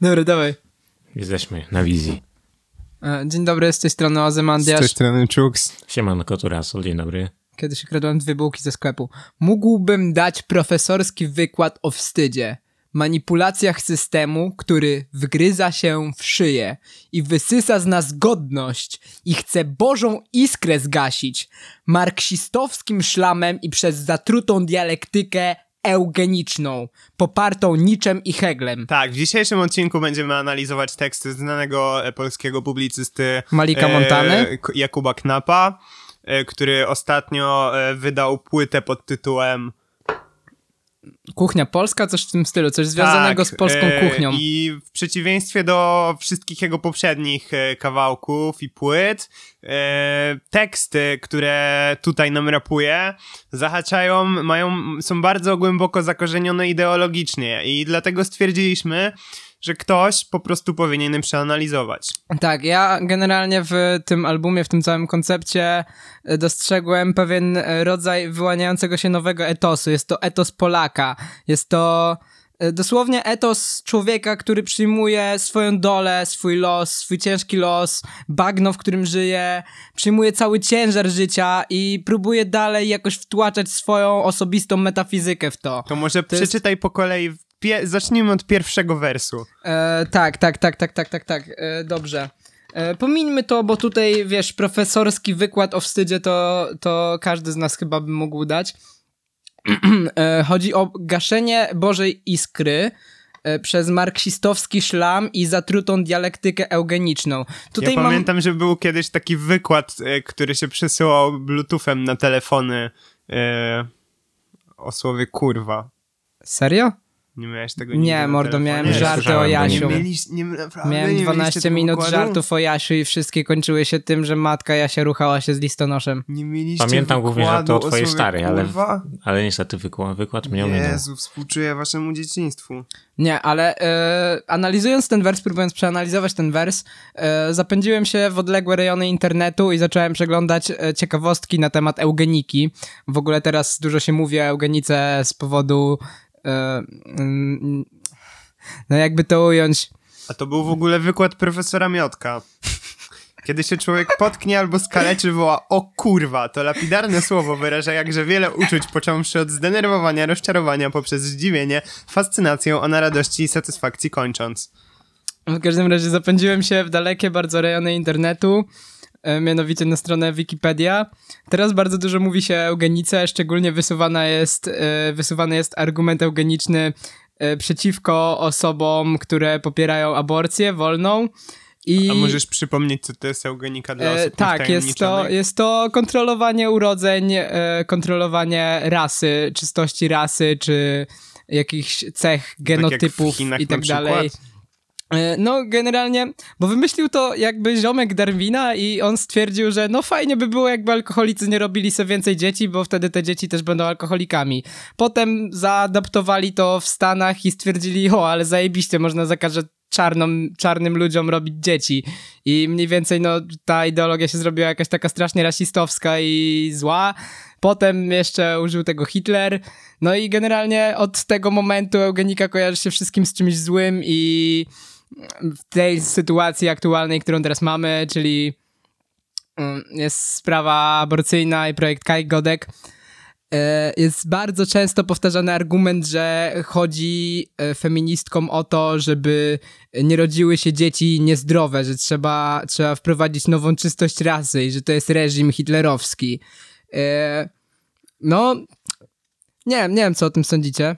Dobra, dawaj. Jesteśmy na wizji. E, Dzień dobry, z tej strony Z Ozymandiasz. tej strony Czuks. Siemanko, to Rasol, dzień dobry. Kiedyś kradłem dwie bułki ze sklepu. Mógłbym dać profesorski wykład o wstydzie, manipulacjach systemu, który wgryza się w szyję i wysysa z nas godność i chce Bożą iskrę zgasić marksistowskim szlamem i przez zatrutą dialektykę eugeniczną, popartą Niczem i Heglem. Tak, w dzisiejszym odcinku będziemy analizować teksty znanego e, polskiego publicysty Malika Montany? K- Jakuba Knapa, e, który ostatnio e, wydał płytę pod tytułem Kuchnia polska, coś w tym stylu, coś związanego tak, z polską e, kuchnią. I w przeciwieństwie do wszystkich jego poprzednich e, kawałków i płyt, e, teksty, które tutaj nam rapuje, zahaczają, mają, są bardzo głęboko zakorzenione ideologicznie i dlatego stwierdziliśmy, że ktoś po prostu powinien je przeanalizować. Tak, ja generalnie w tym albumie, w tym całym koncepcie e, dostrzegłem pewien e, rodzaj wyłaniającego się nowego etosu. Jest to etos Polaka. Jest to e, dosłownie etos człowieka, który przyjmuje swoją dolę, swój los, swój ciężki los, bagno, w którym żyje, przyjmuje cały ciężar życia i próbuje dalej jakoś wtłaczać swoją osobistą metafizykę w to. To może To jest- przeczytaj po kolei, pie- zacznijmy od pierwszego wersu. E, tak, tak, tak, tak, tak, tak, tak. E, dobrze. E, pomińmy to, bo tutaj, wiesz, profesorski wykład o wstydzie to, to każdy z nas chyba by mógł dać. e, chodzi o gaszenie Bożej Iskry e, przez marksistowski szlam i zatrutą dialektykę eugeniczną. Tutaj ja mam... pamiętam, że był kiedyś taki wykład, e, który się przesyłał bluetoothem na telefony o słowie kurwa. Serio? Nie miałeś tego Nie, mordo, miałem Nie, żarty o Jasiu. Nie mieliście, nie, naprawdę, Miałem nie mieliście 12 tego minut wykładu? żartów o Jasiu i wszystkie kończyły się tym, że matka Jasia ruchała się z listonoszem. Nie mieliście Pamiętam głównie, że to wykładu o twojej starej, ale, ale niestety wykład, wykład mnie ominął. Jezu, współczuję waszemu dzieciństwu. Nie, ale e, analizując ten wers, próbując przeanalizować ten wers, e, zapędziłem się w odległe rejony internetu i zacząłem przeglądać e, ciekawostki na temat eugeniki. W ogóle teraz dużo się mówi o eugenice z powodu. E, no, jakby to ująć. A to był w ogóle wykład profesora Miotka. Kiedy się człowiek potknie albo skaleczy, woła o kurwa, to lapidarne słowo wyraża jakże wiele uczuć, począwszy od zdenerwowania, rozczarowania poprzez zdziwienie, fascynację, a na radości i satysfakcji kończąc. W każdym razie zapędziłem się w dalekie bardzo rejony internetu, mianowicie na stronę Wikipedia. Teraz bardzo dużo mówi się o eugenice, szczególnie wysuwana jest, e, wysuwany jest argument eugeniczny e, przeciwko osobom, które popierają aborcję wolną. I, A możesz przypomnieć, co to jest eugenika dla e, osób tak, jest to, jest to kontrolowanie urodzeń, e, kontrolowanie rasy, czystości rasy, czy jakichś cech, Tak genotypów Chinach i tak dalej. przykład? E, No, generalnie, bo wymyślił to jakby ziomek Darwina i on stwierdził, że no fajnie by było, jakby alkoholicy nie robili sobie więcej dzieci, bo wtedy te dzieci też będą alkoholikami. Potem zaadaptowali to w Stanach i stwierdzili, o, ale zajebiście, można zakazać czarną, czarnym ludziom robić dzieci. I mniej więcej, no, ta ideologia się zrobiła jakaś taka strasznie rasistowska i zła. Potem jeszcze użył tego Hitler. No i generalnie od tego momentu eugenika kojarzy się wszystkim z czymś złym i w tej sytuacji aktualnej, którą teraz mamy, czyli mm, jest sprawa aborcyjna i projekt Kaj Godek, e, jest bardzo często powtarzany argument, że chodzi e, feministkom o to, żeby nie rodziły się dzieci niezdrowe, że trzeba, trzeba wprowadzić nową czystość rasy i że to jest reżim hitlerowski. E, No, nie wiem, nie wiem, co o tym sądzicie.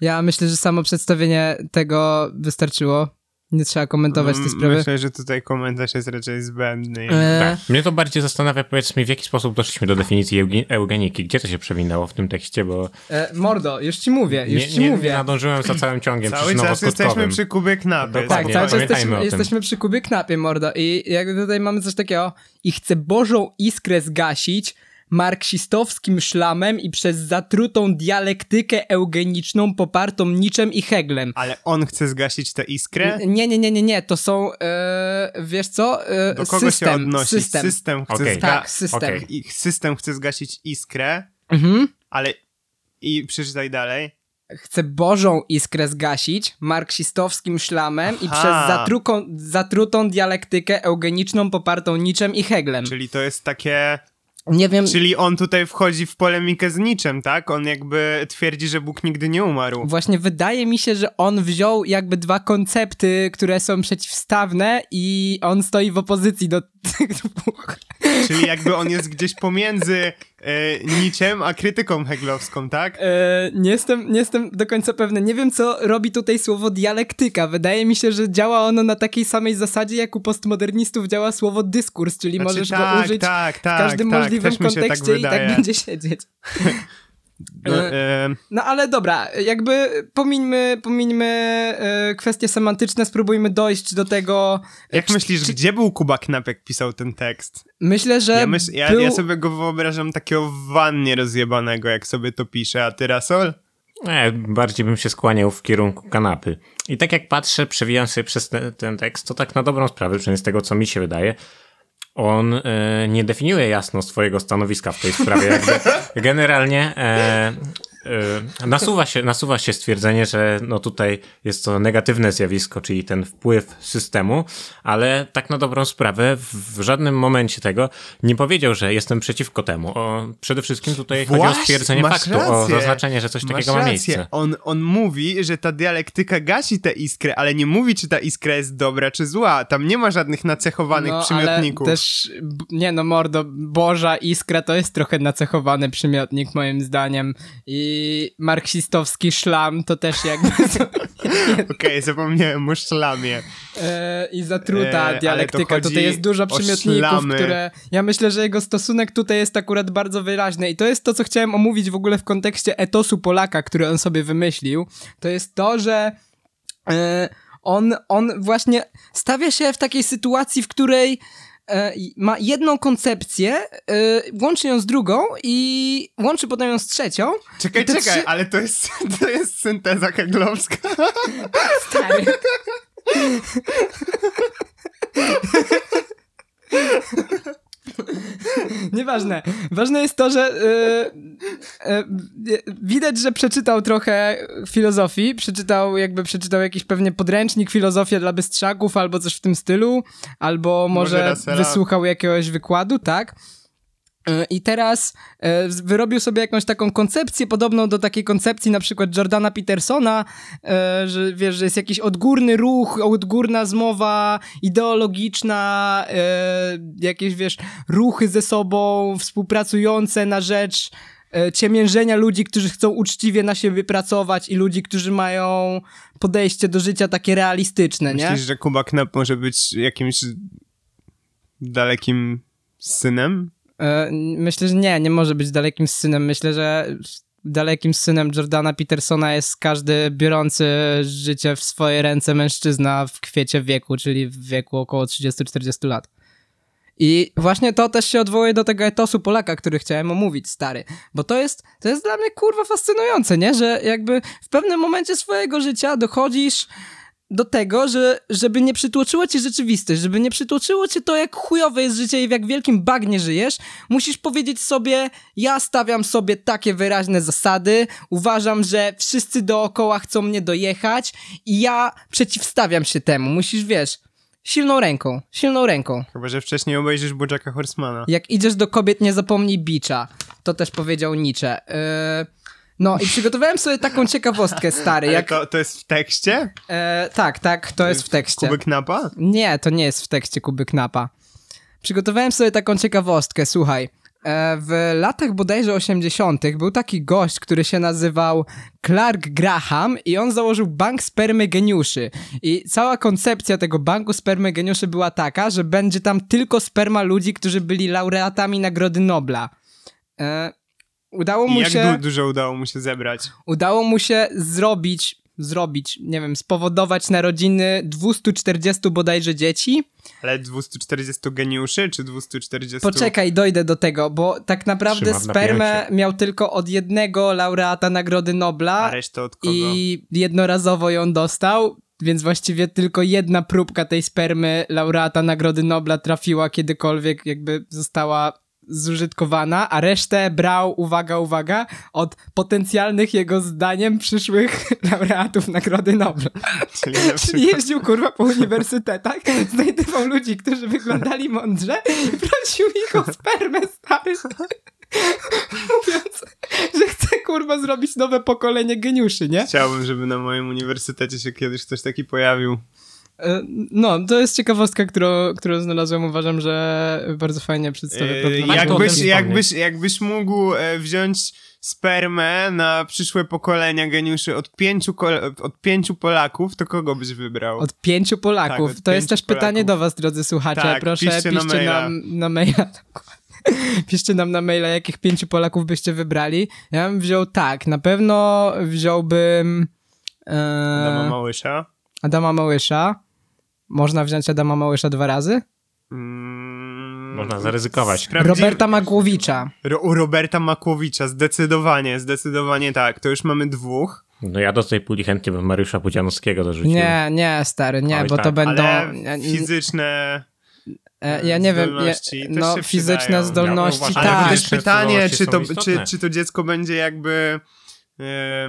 Ja myślę, że samo przedstawienie tego wystarczyło. Nie trzeba komentować tej sprawy. Myślę, że tutaj komentarz jest raczej zbędny. E, Tak. Mnie to bardziej zastanawia, powiedz mi, w jaki sposób doszliśmy do definicji euge- eugeniki. Gdzie to się przewinęło w tym tekście, bo e, mordo, już ci mówię, już nie, ci nie, mówię. nie nadążyłem za całym ciągiem Cały czas jesteśmy przy kubie knapy. Dokładnie. tak, cały czas jesteśmy, jesteśmy przy kubie knapie, mordo. I jakby tutaj mamy coś takiego. I chce Bożą iskrę zgasić marksistowskim szlamem i przez zatrutą dialektykę eugeniczną popartą Niczem i Heglem. Ale on chce zgasić tę iskrę? Nie, nie, nie, nie, nie, to są, e, wiesz co, e, Do kogo system, się odnosi? system. System chce zga- Tak, system. Ich system chce zgasić iskrę, Mhm. ale i przeczytaj dalej. chce Bożą iskrę zgasić marksistowskim szlamem i Aha. przez zatruką, zatrutą dialektykę eugeniczną popartą Niczem i Heglem. Czyli to jest takie... Nie wiem, Czyli on tutaj wchodzi w polemikę z niczym, tak? On jakby twierdzi, że Bóg nigdy nie umarł. Właśnie wydaje mi się, że on wziął jakby dwa koncepty, które są przeciwstawne i on stoi w opozycji do tych dwóch. Czyli jakby on jest gdzieś pomiędzy e, niczym a krytyką heglowską, tak? E, nie, jestem, nie jestem do końca pewny. Nie wiem, co robi tutaj słowo dialektyka. Wydaje mi się, że działa ono na takiej samej zasadzie, jak u postmodernistów działa słowo dyskurs, czyli Znaczy, możesz tak, go użyć tak, w tak, każdym tak, możliwym mi się tak kontekście i tak będzie siedzieć. No, e, No ale dobra, jakby pomińmy, pomińmy e, kwestie semantyczne, spróbujmy dojść do tego. jak czy- myślisz, czy- gdzie był Kuba Knap, jak pisał ten tekst? Myślę, że. Ja, myśl, ja, był... ja sobie go wyobrażam takiego w wannie rozjebanego, jak sobie to pisze, a ty Rasol? Nie, bardziej bym się skłaniał w kierunku kanapy. I tak jak patrzę, przewijam sobie przez te, ten tekst, to tak na dobrą sprawę, przynajmniej z tego, co mi się wydaje, on e, nie definiuje jasno swojego stanowiska w tej sprawie. Jakby generalnie e, nasuwa, się, nasuwa się stwierdzenie, że no tutaj jest to negatywne zjawisko, czyli ten wpływ systemu, ale tak na dobrą sprawę w, żadnym momencie tego nie powiedział, że jestem przeciwko temu. O, przede wszystkim tutaj chodzi o Właśnie, stwierdzenie faktu, o rację. zaznaczenie, że coś Masz takiego ma miejsce. On, on mówi, że ta dialektyka gasi tę iskrę, ale nie mówi, czy ta iskra jest dobra, czy zła. Tam nie ma żadnych nacechowanych no, przymiotników. Ale też, nie no, mordo, Boża Iskra to jest trochę nacechowany przymiotnik, moim zdaniem. I marksistowski szlam to też jakby. Okej, zapomniałem o szlamie. E, I E, zatruta to dialektyka. chodzi Tutaj jest dużo przymiotników, które. Ja myślę, że jego stosunek tutaj jest akurat bardzo wyraźny. I to jest to, co chciałem omówić w ogóle w kontekście etosu Polaka, który on sobie wymyślił. To jest to, że. E, on, on właśnie stawia się w takiej sytuacji, w której e, ma jedną koncepcję, e, łączy ją z drugą i łączy potem ją z trzecią. Czekaj, czekaj, trzy- ale to jest, to jest synteza heglowska. Stary. Nieważne. Ważne jest to, że e, e, widać, że przeczytał trochę filozofii, przeczytał jakby przeczytał jakiś pewnie podręcznik filozofię dla bystrzaków albo coś w tym stylu, albo Może może, wysłuchał jakiegoś wykładu, tak? E, I teraz e, wyrobił sobie jakąś taką koncepcję podobną do takiej koncepcji na przykład Jordana Petersona, e, że wiesz, że jest jakiś odgórny ruch, odgórna zmowa ideologiczna, jakieś wiesz, ruchy ze sobą współpracujące na rzecz ciemiężenia ludzi, którzy chcą uczciwie na siebie pracować i ludzi, którzy mają podejście do życia takie realistyczne, nie? Myślisz, że Kuba Knap może być jakimś dalekim synem? E, Myślę, że nie, nie może być dalekim synem. Myślę, że dalekim synem Jordana Petersona jest każdy biorący życie w swoje ręce mężczyzna w kwiecie wieku, czyli w wieku około 30-40 lat. I właśnie to też się odwołuje do tego etosu Polaka, który chciałem omówić, stary. Bo to jest, to jest dla mnie kurwa fascynujące, nie? Że jakby w pewnym momencie swojego życia dochodzisz do tego, że żeby nie przytłoczyło cię rzeczywistość, żeby nie przytłoczyło cię to, jak chujowe jest życie i w jak wielkim bagnie żyjesz, musisz powiedzieć sobie, ja stawiam sobie takie wyraźne zasady, uważam, że wszyscy dookoła chcą mnie dojechać i ja przeciwstawiam się temu. Musisz, wiesz, silną ręką, silną ręką. Chyba, że wcześniej obejrzysz Bojacka Horsemana. Jak idziesz do kobiet, nie zapomnij bicza. To też powiedział Nietzsche. Yy, no i przygotowałem sobie taką ciekawostkę, stary. Jak, to, to jest w tekście? e, tak, tak, to jest w tekście. Kuby Knapa? Nie, to nie jest w tekście Kuby Knapa. Przygotowałem sobie taką ciekawostkę, słuchaj. E, w latach bodajże 80. był taki gość, który się nazywał Clark Graham i on założył bank spermy geniuszy. I cała koncepcja tego banku spermy geniuszy była taka, że będzie tam tylko sperma ludzi, którzy byli laureatami Nagrody Nobla. E, udało I mu jak się... du- dużo udało mu się zebrać? Udało mu się zrobić, zrobić, nie wiem, spowodować narodziny 240 bodajże dzieci. Ale 240 geniuszy, czy 240... Poczekaj, dojdę do tego, bo tak naprawdę Trzymam spermę napięciu. miał tylko od jednego laureata Nagrody A Nobla resztę od kogo? i jednorazowo ją dostał, więc właściwie tylko jedna próbka tej spermy laureata Nagrody Nobla trafiła kiedykolwiek, jakby została zużytkowana, a resztę brał, uwaga, uwaga, od potencjalnych jego zdaniem przyszłych laureatów Nagrody Nobla. Czyli na Czyli jeździł kurwa po uniwersytetach, znajdywał ludzi, którzy wyglądali mądrze i prosił ich o spermę, stary. Mówiąc, że chce kurwa zrobić nowe pokolenie geniuszy, nie? Chciałbym, żeby na moim uniwersytecie się kiedyś ktoś taki pojawił. E, No, to jest ciekawostka, którą, którą znalazłem. Uważam, że bardzo fajnie przedstawia E, problematykę. Jakbyś, jakbyś, jakbyś mógł e, wziąć spermę na przyszłe pokolenia geniuszy od pięciu, od pięciu Polaków, to kogo byś wybrał? Od pięciu Polaków. Tak, od to jest pięciu też pytanie Polaków. do was, drodzy słuchacze. Tak, Proszę, piszcie piszcie, na maila. nam na maila. Piszcie nam na maila, jakich pięciu Polaków byście wybrali. Ja bym wziął tak, na pewno wziąłbym e, Adama Małysza. Adama Małysza. Można wziąć Adama Małysza dwa razy? Mm, Można zaryzykować. sprawdzi- Roberta Magłowicza. Ro- u Roberta Makłowicza, zdecydowanie, zdecydowanie tak. To już mamy dwóch. No ja do tej puli chętnie bym Mariusza Pudzianowskiego dorzucił. Nie, nie, stary, nie, Oj, bo tak, to będą... Ale fizyczne E, ja nie wiem, ja, no fizyczne przydają. zdolności, Ja Ale tak. to też pytanie, czy to, czy, czy to dziecko będzie jakby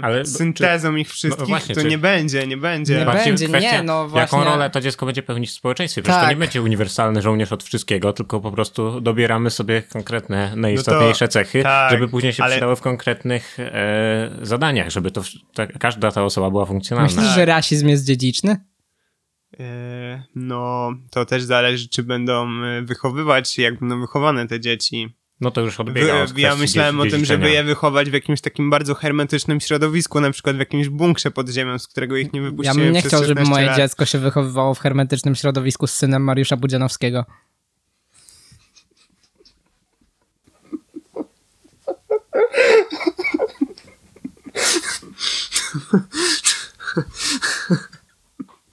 Ale- syntezą ich wszystkich, właśnie, to czy- nie będzie, nie będzie. Nie Bardziej będzie, kwestia, nie, no właśnie. Jaką rolę to dziecko będzie pełnić w społeczeństwie? Przecież Tak. to nie będzie uniwersalny żołnierz od wszystkiego, tylko po prostu dobieramy sobie konkretne, najistotniejsze cechy, tak, żeby później się ale- przydały w konkretnych e, zadaniach, żeby to ta, każda ta osoba była funkcjonalna. Myślisz, Tak. że rasizm jest dziedziczny? E, no, to też zależy, czy będą e, wychowywać, jak będą wychowane te dzieci. No to już odbiega od ja myślałem o tym, żeby je wychować w jakimś takim bardzo hermetycznym środowisku, na przykład w jakimś bunkrze pod ziemią, z którego ich nie Ja wypuściłem bym nie chciał, żeby 16 moje lat. dziecko się wychowywało w hermetycznym środowisku z synem Mariusza Budzianowskiego.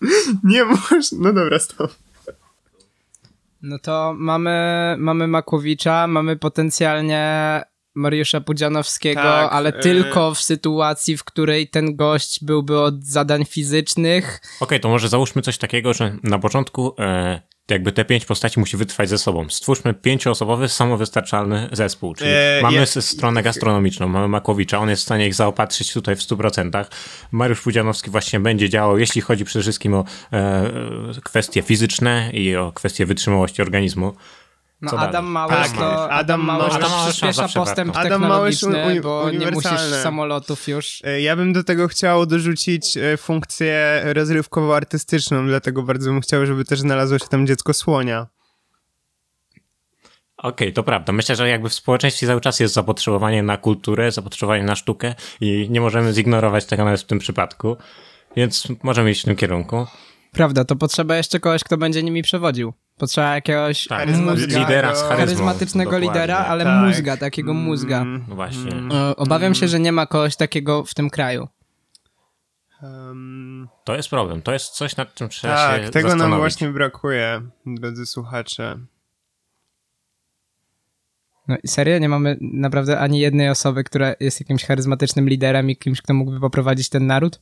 Nie możesz, no dobra, stop. No to mamy, mamy Makłowicza, mamy potencjalnie Mariusza Pudzianowskiego, Tak, ale e- tylko w sytuacji, w której ten gość byłby od zadań fizycznych. Okej, to może załóżmy coś takiego, że na początku e, jakby te pięć postaci musi wytrwać ze sobą. Stwórzmy pięcioosobowy, samowystarczalny zespół, czyli E, mamy s- stronę gastronomiczną, mamy Makłowicza, on jest w stanie ich zaopatrzyć tutaj w 100%. Mariusz Pudzianowski właśnie będzie działał, jeśli chodzi przede wszystkim o e, kwestie fizyczne i o kwestie wytrzymałości organizmu. No Adam dalej? Małysz Tak, to Adam Małysz Adam Małysz przyspiesza postęp warto. Adam Małysz technologiczny, uni- bo nie musisz samolotów już. E, Ja bym do tego chciał dorzucić e, funkcję rozrywkowo-artystyczną, dlatego bardzo bym chciał, żeby też znalazło się tam dziecko słonia. Okej, to prawda. Myślę, że jakby w społeczeństwie cały czas jest zapotrzebowanie na kulturę, zapotrzebowanie na sztukę i nie możemy zignorować tego nawet w tym przypadku. Więc możemy iść w tym kierunku. Prawda, to potrzeba jeszcze kogoś, kto będzie nimi przewodził. Potrzeba jakiegoś Tak, Charyzmatycznego- lidera z charyzmatycznego Dokładnie. lidera, ale Tak. mózga, takiego mózga. Mm, No właśnie. E, Obawiam się, że nie ma kogoś takiego w tym kraju. To jest problem. To jest coś, nad czym trzeba tak, się tego nam właśnie brakuje, drodzy słuchacze. No i serio, nie mamy naprawdę ani jednej osoby, która jest jakimś charyzmatycznym liderem i kimś, kto mógłby poprowadzić ten naród?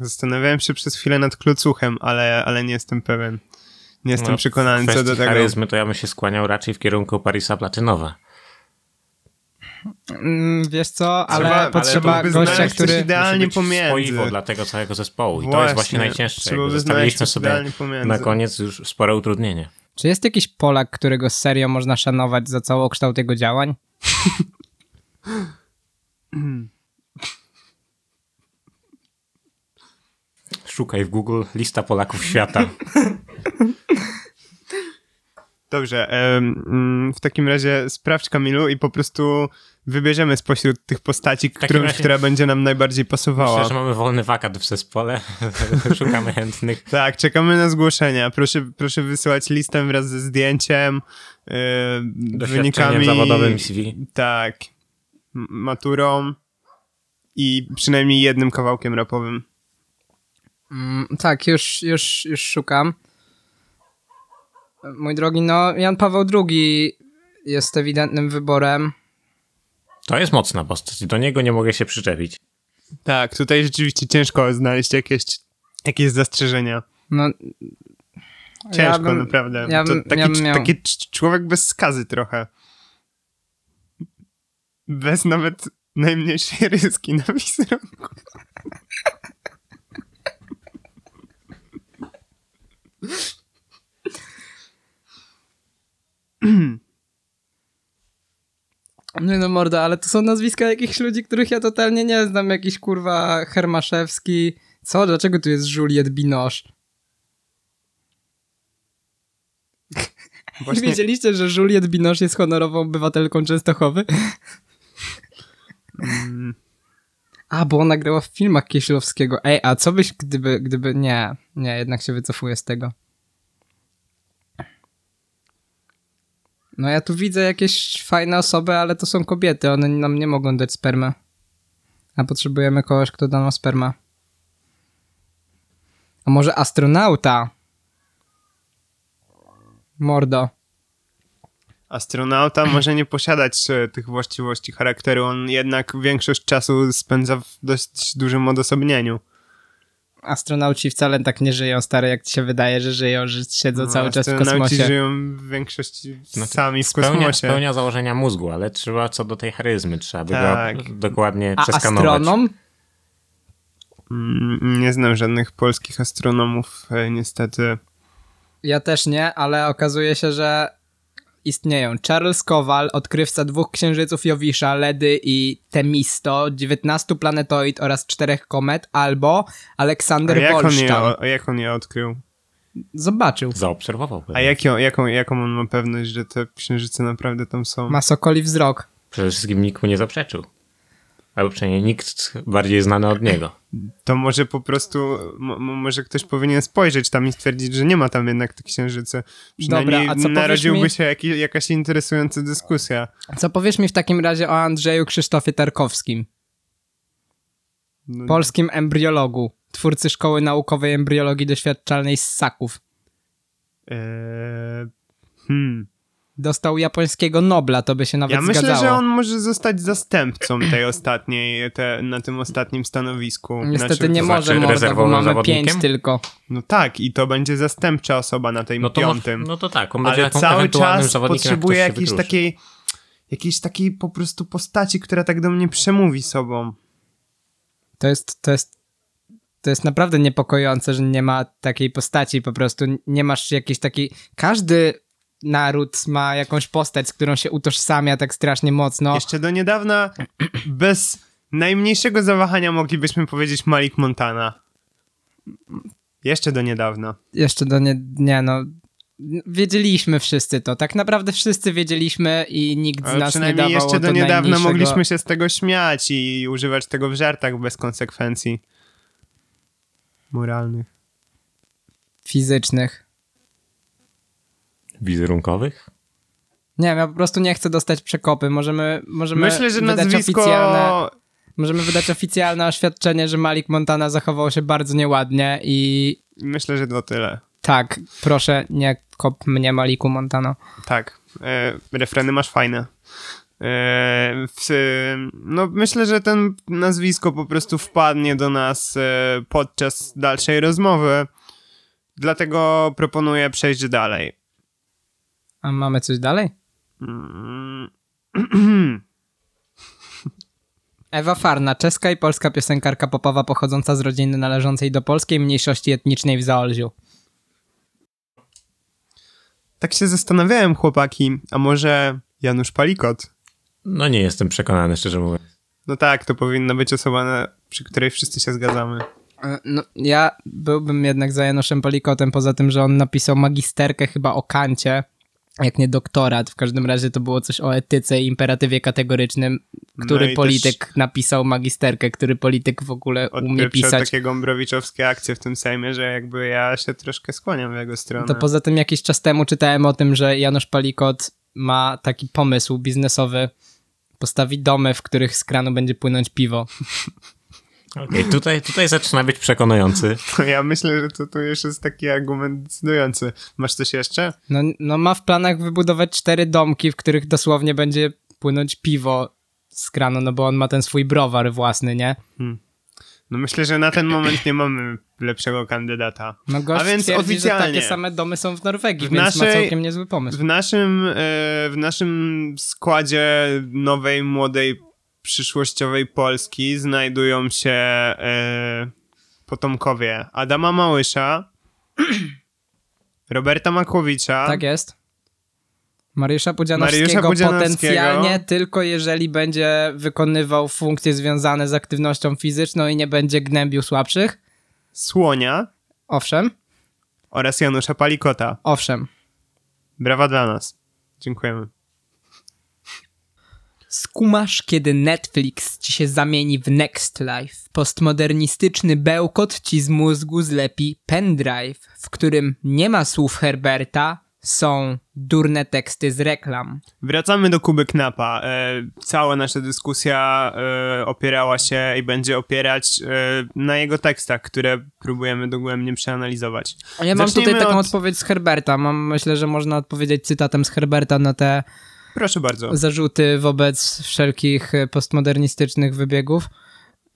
Zastanawiałem się przez chwilę nad klocuchem, ale, ale nie jestem pewien. Nie jestem No, przekonany co do tego. charyzmy to ja bym się skłaniał raczej w kierunku Parisa Platynowa. Mm, wiesz co, ale Trzeba- ale potrzeba byłby gościa, który... idealnie Musi być pomiędzy. spoiwo dla tego całego zespołu. I to Właśnie, jest właśnie najcięższe. Zostawiliśmy sobie na koniec już spore utrudnienie. Czy jest jakiś Polak, którego serio można szanować za całokształt jego działań? Szukaj w Google lista Polaków świata. Dobrze, mm, w takim razie sprawdź Kamilu i po prostu wybierzemy spośród tych postaci, którąś, razie- która będzie nam najbardziej pasowała. Myślę, że mamy wolny wakat w zespole. Szukamy chętnych. Tak, czekamy na zgłoszenia. Proszę, proszę wysyłać listę wraz ze zdjęciem, yy, Doświadczeniem wynikami. zawodowym CV. Tak, maturą i przynajmniej jednym kawałkiem rapowym. Mm, tak, już, już, już szukam. Mój drogi, no Jan Paweł II jest ewidentnym wyborem. To jest mocna postać. Do niego nie mogę się przyczepić. Tak, tutaj rzeczywiście ciężko znaleźć jakieś, jakieś zastrzeżenia. No, Ciężko, bym- naprawdę. ja to bym- taki, ja bym miał- taki cz- człowiek bez skazy trochę. Bez nawet najmniejszej ryski na wizerunku. Nie no morda, ale to są nazwiska jakichś ludzi, których ja totalnie nie znam. Jakiś kurwa Hermaszewski. Co? Dlaczego tu jest Juliette Binoche? Właśnie, Wiedzieliście, że Juliette Binoche jest honorową obywatelką Częstochowy? mm, A, bo ona grała w filmach Kieślowskiego. Ej, a co byś, gdyby, gdyby... Nie, nie, jednak się wycofuję z tego. No ja tu widzę jakieś fajne osoby, ale to są kobiety, one nam nie mogą dać spermę. A potrzebujemy kogoś, kto da nam spermę. A może astronauta? Mordo. astronauta może nie posiadać e, tych właściwości charakteru. On jednak większość czasu spędza w dość dużym odosobnieniu. Astronauci wcale tak nie żyją, stare, jak ci się wydaje, że żyją, że siedzą No, cały czas w astronauci kosmosie. żyją w większości Znaczy, sami w spełnia, kosmosie. spełnia założenia mózgu, ale trzeba co do tej charyzmy, trzeba by Tak. go dokładnie A przeskanować. astronom? Mm, Nie znam żadnych polskich astronomów, e, niestety. Ja też nie, ale okazuje się, że istnieją. Charles Kowal, odkrywca dwóch księżyców Jowisza, Ledy i Temisto, 19 planetoid oraz czterech komet, albo Aleksander jak on, je, Wolszczan. o- jak on je odkrył? Zobaczył. Zaobserwował. A jaką, jaką, jaką on ma pewność, że te księżyce naprawdę tam są? Ma sokoli wzrok. Przede wszystkim nikt mu nie zaprzeczył. Albo przynajmniej nikt bardziej znany od niego. To może po prostu, mo- mo- może ktoś powinien spojrzeć tam i stwierdzić, że nie ma tam jednak tych księżycy. Przynajmniej Dobra, a co powiesz narodziłby mi- się jaki, jakaś interesująca dyskusja. Co powiesz mi w takim razie o Andrzeju Krzysztofie Tarkowskim, No, polskim embriologu, twórcy Szkoły Naukowej Embriologii Doświadczalnej z Saków. eee, hmm. Dostał japońskiego Nobla, to by się nawet Ja myślę, zgadzało. że on może zostać zastępcą tej ostatniej, te, na tym ostatnim stanowisku. Niestety Znaczy, nie to może, znaczy morda, bo mamy zawodnikiem? pięć tylko. No tak, i to będzie zastępcza osoba na tym No to, może, piątym. no to tak, on będzie ale cały czas jak potrzebuje się jakiejś takiej, jakiejś takiej po prostu postaci, która tak do mnie przemówi sobą. To jest, to jest, to jest naprawdę niepokojące, że nie ma takiej postaci po prostu. Nie masz jakiejś takiej... Każdy naród ma jakąś postać, z którą się utożsamia tak strasznie mocno. Jeszcze do niedawna bez najmniejszego zawahania moglibyśmy powiedzieć Malik Montana. Jeszcze do niedawna. Jeszcze do nie... Nie no... Wiedzieliśmy wszyscy to. Tak naprawdę wszyscy wiedzieliśmy i nikt z nas nie przynajmniej dawał jeszcze do niedawna najmniejszego mogliśmy się z tego śmiać i używać tego w żartach bez konsekwencji moralnych. fizycznych. Wizerunkowych? Nie wiem, ja po prostu nie chcę dostać przekopy. Możemy, możemy Myślę, że wydać nazwisko... oficjalne... Możemy wydać oficjalne oświadczenie, że Malik Montana zachował się bardzo nieładnie i Myślę, że to tyle. tak, proszę, nie kop mnie Maliku Montano. Tak. E, refreny masz fajne. E, w, no myślę, że ten nazwisko po prostu wpadnie do nas e, podczas dalszej rozmowy. Dlatego proponuję przejść dalej. A mamy coś dalej? Mm, Ewa Farna, czeska i polska piosenkarka popowa pochodząca z rodziny należącej do polskiej mniejszości etnicznej w Zaolziu. tak się zastanawiałem, chłopaki, a może Janusz Palikot? No nie jestem przekonany, szczerze mówiąc. No tak, to powinna być osoba, na, przy której wszyscy się zgadzamy. E, No, ja byłbym jednak za Januszem Polikotem, poza tym, że on napisał magisterkę chyba o kancie, jak nie doktorat. W każdym razie to było coś o etyce i imperatywie kategorycznym, który No polityk napisał magisterkę, który polityk w ogóle umie pisać. takie gombrowiczowskie akcje w tym Sejmie, że jakby ja się troszkę skłaniam w jego stronę. To poza tym jakiś czas temu czytałem o tym, że Janusz Palikot ma taki pomysł biznesowy, postawi domy, w których z kranu będzie płynąć piwo. Okej, tutaj, tutaj zaczyna być przekonujący. To ja myślę, że to, to już jest taki argument decydujący. Masz coś jeszcze? No, no ma w planach wybudować cztery domki, w których dosłownie będzie płynąć piwo z kranu, no bo on ma ten swój browar własny, nie? No myślę, że na ten moment nie mamy lepszego kandydata. No gość A więc twierdzi, oficjalnie że takie same domy są w Norwegii, W więc ma naszej- całkiem niezły pomysł. w naszym, e, w naszym składzie nowej, młodej, przyszłościowej Polski znajdują się e, potomkowie Adama Małysza, Roberta Makłowicza, Tak jest. Mariusza Pudzianowskiego, Mariusza Pudzianowskiego. potencjalnie tylko jeżeli będzie wykonywał funkcje związane z aktywnością fizyczną i nie będzie gnębił słabszych. Słonia Owszem, oraz Janusza Palikota. owszem. Brawa dla nas. Dziękujemy. Skumasz, kiedy Netflix ci się zamieni w Next Life. Postmodernistyczny bełkot ci z mózgu zlepi pendrive, w którym nie ma słów Herberta, są durne teksty z reklam. Wracamy do Kuby Knapa. E, cała nasza dyskusja e, opierała się i będzie opierać e, na jego tekstach, które próbujemy dogłębnie przeanalizować. A Ja mam Zacznijmy tutaj taką od- odpowiedź z Herberta. Mam, myślę, że można odpowiedzieć cytatem z Herberta na te Proszę bardzo. zarzuty wobec wszelkich postmodernistycznych wybiegów.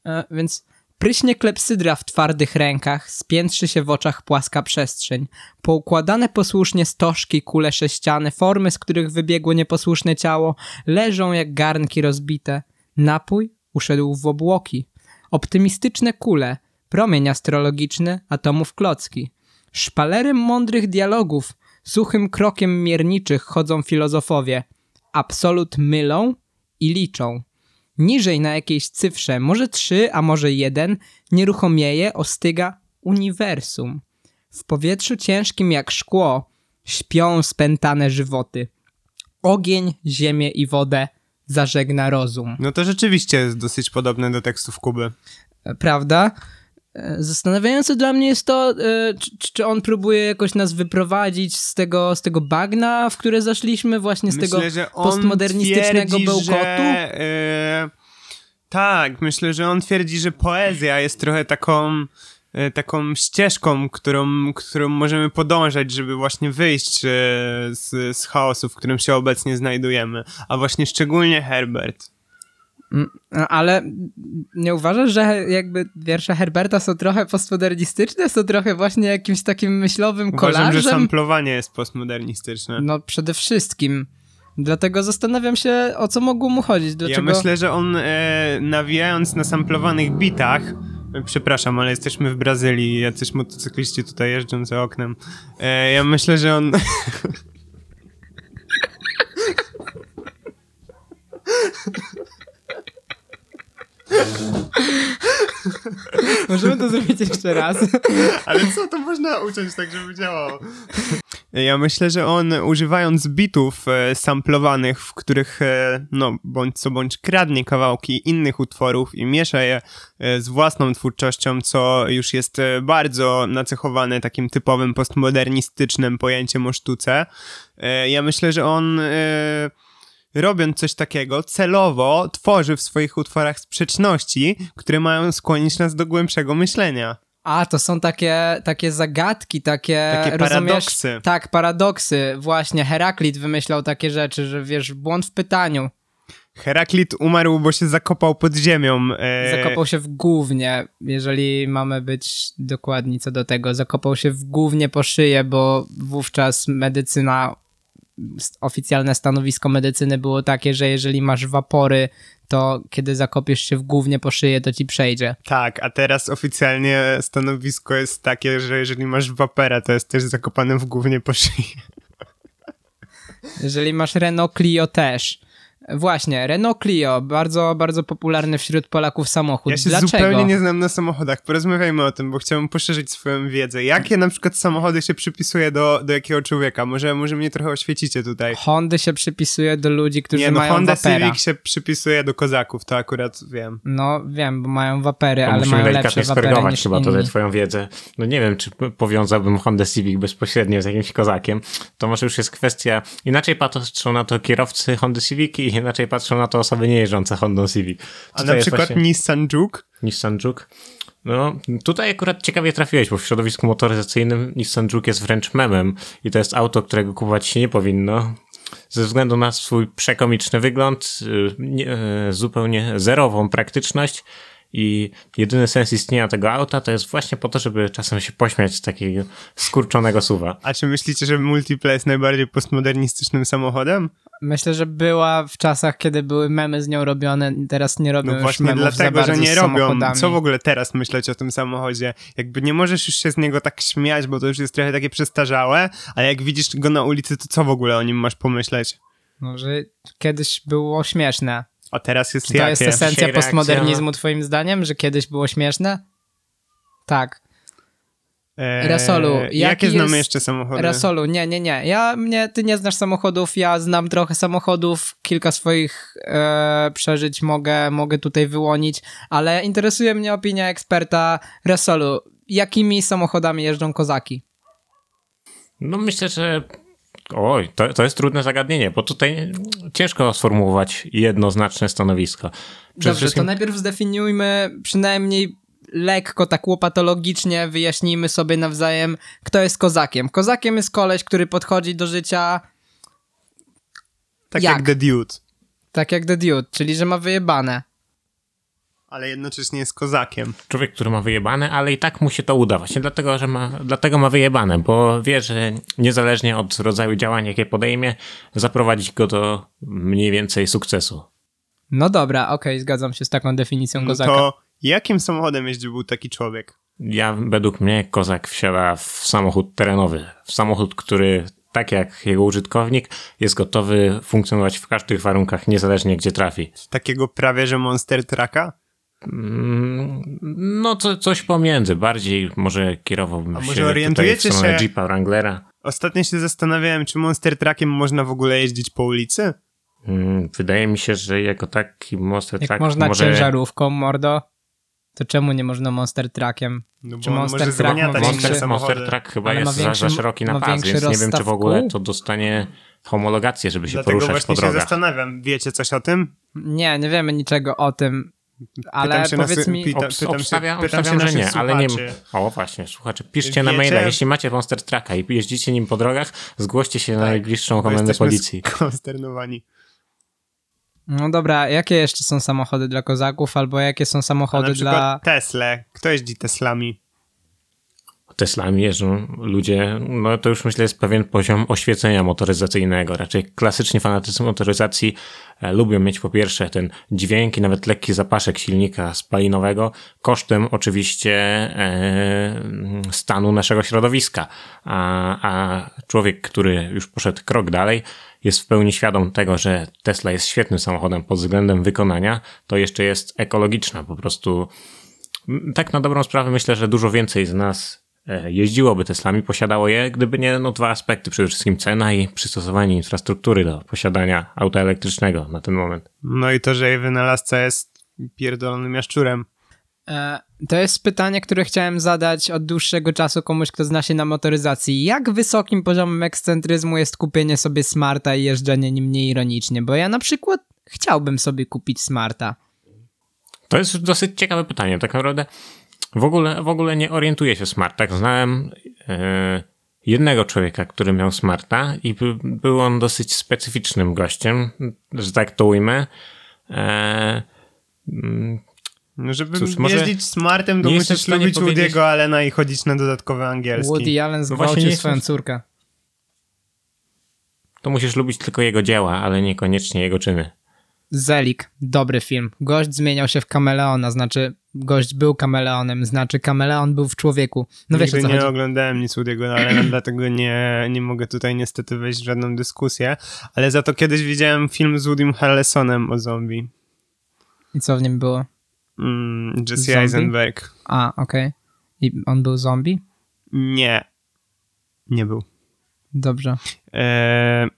E, więc pryśnie klepsydra w twardych rękach, spiętrzy się w oczach płaska przestrzeń. Poukładane posłusznie stożki, kule sześciane, formy, z których wybiegło nieposłuszne ciało, leżą jak garnki rozbite. Napój uszedł w obłoki. Optymistyczne kule, promień astrologiczny, atomów klocki. Szpalerem mądrych dialogów, suchym krokiem mierniczych chodzą filozofowie. Absolut mylą i liczą. Niżej na jakiejś cyfrze, może trzy, a może jeden, nieruchomieje ostyga uniwersum. W powietrzu ciężkim jak szkło śpią spętane żywoty. Ogień, ziemię i wodę zażegna rozum. No to rzeczywiście jest dosyć podobne do tekstów Kuby. E, Prawda? Zastanawiające dla mnie jest to, e, czy, czy on próbuje jakoś nas wyprowadzić z tego, z tego bagna, w które zaszliśmy, właśnie z tego myślę, że on postmodernistycznego twierdzi, bełkotu. Że, tak, myślę, że on twierdzi, że poezja jest trochę taką e, taką ścieżką, którą, którą możemy podążać, żeby właśnie wyjść e, z, z chaosu, w którym się obecnie znajdujemy. A właśnie szczególnie Herbert. Mm, Ale nie uważasz, że jakby wiersze Herberta są trochę postmodernistyczne? Są trochę właśnie jakimś takim myślowym Uważam, że samplowanie jest postmodernistyczne. No przede wszystkim. Dlatego zastanawiam się, o co mogło mu chodzić. Dlaczego... Ja myślę, że on e, nawijając na samplowanych bitach, e, przepraszam, ale jesteśmy w Brazylii, jacyś motocykliści tutaj jeżdżą za oknem. E, ja myślę, że on... Możemy to zrobić jeszcze raz. Ale co to można uciąć tak, żeby działało? Ja myślę, że on używając bitów e, samplowanych, w których e, no bądź co bądź kradnie kawałki innych utworów i miesza je e, z własną twórczością, co już jest e, bardzo nacechowane takim typowym postmodernistycznym pojęciem o sztuce. E, ja myślę, że on e, robiąc coś takiego, celowo tworzy w swoich utworach sprzeczności, które mają skłonić nas do głębszego myślenia. A, to są takie, takie zagadki, takie... Takie paradoksy. Tak, paradoksy. Właśnie, Heraklit wymyślał takie rzeczy, że wiesz, błąd w pytaniu. Heraklit umarł, bo się zakopał pod ziemią. E, Zakopał się w gównie, jeżeli mamy być dokładni co do tego. Zakopał się w gównie po szyję, bo wówczas medycyna, oficjalne stanowisko medycyny było takie, że jeżeli masz wapory, to kiedy zakopiesz się w gównie po szyję, to ci przejdzie. Tak, a teraz oficjalnie stanowisko jest takie, że jeżeli masz wapera, to jest też zakopany w głównie po szyi. Jeżeli masz Renault Clio też. Właśnie, Renault Clio, bardzo, bardzo popularny wśród Polaków samochód. Ja się Dlaczego? zupełnie nie znam na samochodach. Porozmawiajmy o tym, bo chciałbym poszerzyć swoją wiedzę. Jakie na przykład samochody się przypisuje do, do jakiego człowieka? Może, może mnie trochę oświecicie tutaj. Hondy się przypisuje do ludzi, którzy Nie, no mają Honda wapera. Civic się przypisuje do kozaków, to akurat wiem. No wiem, bo mają wapery, To ale mają lepsze wapery niż chyba inni. tutaj twoją wiedzę. No nie wiem, czy powiązałbym Honda Civic bezpośrednio z jakimś kozakiem. To może już jest kwestia... Inaczej patrzą na to kierowcy Honda Civic i inaczej patrzą na to osoby nie jeżdżące Hondą Civic. A Tutaj na jest przykład właśnie Nissan Juke? Nissan Juke. No, tutaj akurat ciekawie trafiłeś, bo w środowisku motoryzacyjnym Nissan Juke jest wręcz memem i to jest auto, którego kupować się nie powinno. Ze względu na swój przekomiczny wygląd, y, nie, y, zupełnie zerową praktyczność I jedyny sens istnienia tego auta to jest właśnie po to, żeby czasem się pośmiać z takiego skurczonego suwa. A czy myślicie, że Multipla jest najbardziej postmodernistycznym samochodem? Myślę, że była w czasach, kiedy były memy z nią robione, teraz nie robią No już właśnie memów dlatego, za że nie robią. Co w ogóle teraz myśleć o tym samochodzie? Jakby nie możesz już się z niego tak śmiać, bo to już jest trochę takie przestarzałe, ale jak widzisz go na ulicy, to co w ogóle o nim masz pomyśleć? No, że kiedyś było śmieszne. A teraz jest Czy to jakie? jest esencja Dzisiaj reakcja postmodernizmu twoim zdaniem, że kiedyś było śmieszne? Tak. Eee, Rasolu, jaki jakie znamy jest- jeszcze samochody? Rasolu, nie, nie, nie. Ja, mnie, ty nie znasz samochodów, ja znam trochę samochodów, kilka swoich e, przeżyć mogę, mogę tutaj wyłonić, ale interesuje mnie opinia eksperta Rasolu. Jakimi samochodami jeżdżą kozaki? No myślę, że oj, to, to jest trudne zagadnienie, bo tutaj ciężko sformułować jednoznaczne stanowisko. Przede Dobrze, wszystkim to najpierw zdefiniujmy przynajmniej lekko, tak łopatologicznie, wyjaśnijmy sobie nawzajem, kto jest kozakiem. Kozakiem jest koleś, który podchodzi do życia Tak jak? jak The Dude, tak jak The Dude, czyli że ma wyjebane. Ale jednocześnie jest kozakiem. człowiek, który ma wyjebane, ale i tak mu się to uda. Właśnie dlatego, że ma, dlatego ma wyjebane, bo wie, że niezależnie od rodzaju działań, jakie podejmie, zaprowadzić go do mniej więcej sukcesu. No dobra, okej, zgadzam się z taką definicją No kozaka. to jakim samochodem jeździł był taki człowiek? Ja, według mnie, kozak wsiada w samochód terenowy. W samochód, który, tak jak jego użytkownik, jest gotowy funkcjonować w każdych warunkach, niezależnie gdzie trafi. Takiego prawie że Monster Trucka? Mm, No, co, coś pomiędzy. Bardziej może kierowałbym A się może tutaj w orientujecie stronę się- Jeepa Wranglera. Ostatnio się zastanawiałem, czy Monster Truckiem można w ogóle jeździć po ulicy? Mm, Wydaje mi się, że jako taki Monster Jak Truck można może... ciężarówką, mordo, to czemu nie można monster truckiem? No Czy Monster może Truck ma większy- Monster, Truck chyba Ale jest większy- za, za szeroki na pas, więc nie wiem, czy w ogóle to dostanie homologację, żeby się Dlatego poruszać po właśnie się drogach. zastanawiam. Wiecie coś o tym? Nie, nie wiemy niczego o tym, ale Pytam się na powiedz sy- mi... pita- Obs- pytam się- obstawiam, pytam obstawiam się że nie, ale nie. O, właśnie, słuchacze, piszcie na Wiecie- maila, jeśli macie Monster Trucka i jeździcie nim po drogach, zgłoście się na najbliższą komendę policji. Konsternowani. No dobra, jakie jeszcze są samochody dla kozaków, albo jakie są A na samochody przykład dla... Tesla. Kto jeździ Teslami? Teslami jeżdżą ludzie, no to już myślę jest pewien poziom oświecenia motoryzacyjnego. Raczej klasycznie fanatycy motoryzacji e, lubią mieć po pierwsze ten dźwięk i nawet lekki zapaszek silnika spalinowego, kosztem oczywiście e, stanu naszego środowiska. A, a człowiek, który już poszedł krok dalej, jest w pełni świadom tego, że Tesla jest świetnym samochodem pod względem wykonania, to jeszcze jest ekologiczna. Po prostu tak na dobrą sprawę myślę, że dużo więcej z nas jeździłoby Teslami, posiadało je, gdyby nie no, dwa aspekty. Przede wszystkim cena i przystosowanie infrastruktury do posiadania auta elektrycznego na ten moment. No i to, że jej wynalazca jest pierdolonym jaszczurem. E, To jest pytanie, które chciałem zadać od dłuższego czasu komuś, kto zna się na motoryzacji. Jak wysokim poziomem ekscentryzmu jest kupienie sobie smarta i jeżdżenie nim nieironicznie? Bo ja na przykład chciałbym sobie kupić smarta. To jest dosyć ciekawe pytanie. Tak naprawdę w ogóle, w ogóle nie orientuję się w smartach. Znałem e, jednego człowieka, który miał smarta i by, był on dosyć specyficznym gościem, że tak to ujmę. E, mm, No, żeby Cóż, może jeździć smartem, to musisz lubić powiedzieć- Woody'ego Allena i chodzić na dodatkowe angielski. Woody Allen właśnie zgwałcił nie swoją córkę. to musisz lubić tylko jego dzieła, ale niekoniecznie jego czyny. Zelik, dobry film. Gość zmieniał się w kameleona, znaczy gość był kameleonem, znaczy kameleon był w człowieku. No wiesz Nigdy nie chodzi. oglądałem nic Woody'ego Allena, dlatego nie, nie mogę tutaj niestety wejść w żadną dyskusję, ale za to kiedyś widziałem film z Woodym Harrelsonem o zombie. I co w nim było? Mm, Jesse Zombie? Eisenberg. A, okej. I on był zombie? Nie. Nie był. Dobrze. Eee,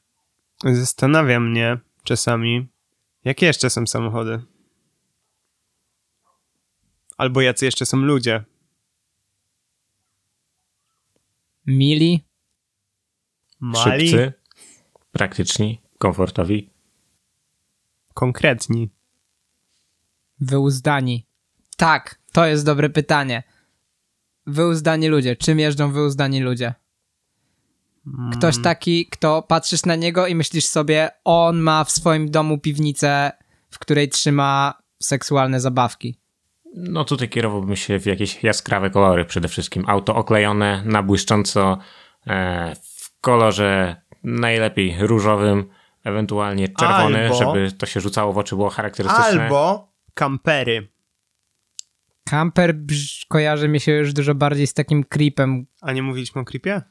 zastanawia mnie czasami, jakie jeszcze są samochody? Albo jacy jeszcze są ludzie? Mili? Mali? Szybcy, praktyczni, komfortowi. Konkretni. Wyuzdani. Tak, to jest dobre pytanie. Wyuzdani ludzie. Czym jeżdżą wyuzdani ludzie? Ktoś taki, kto patrzysz na niego i myślisz sobie, on ma w swoim domu piwnicę, w której trzyma seksualne zabawki. No tutaj kierowałbym się w jakieś jaskrawe kolory przede wszystkim. Auto oklejone na błyszcząco e, w kolorze najlepiej różowym, ewentualnie czerwony, Albo- żeby to się rzucało w oczy, było charakterystyczne. Albo kampery. Camper brz, kojarzy mi się już dużo bardziej z takim creepem. A nie mówiliśmy o creepie?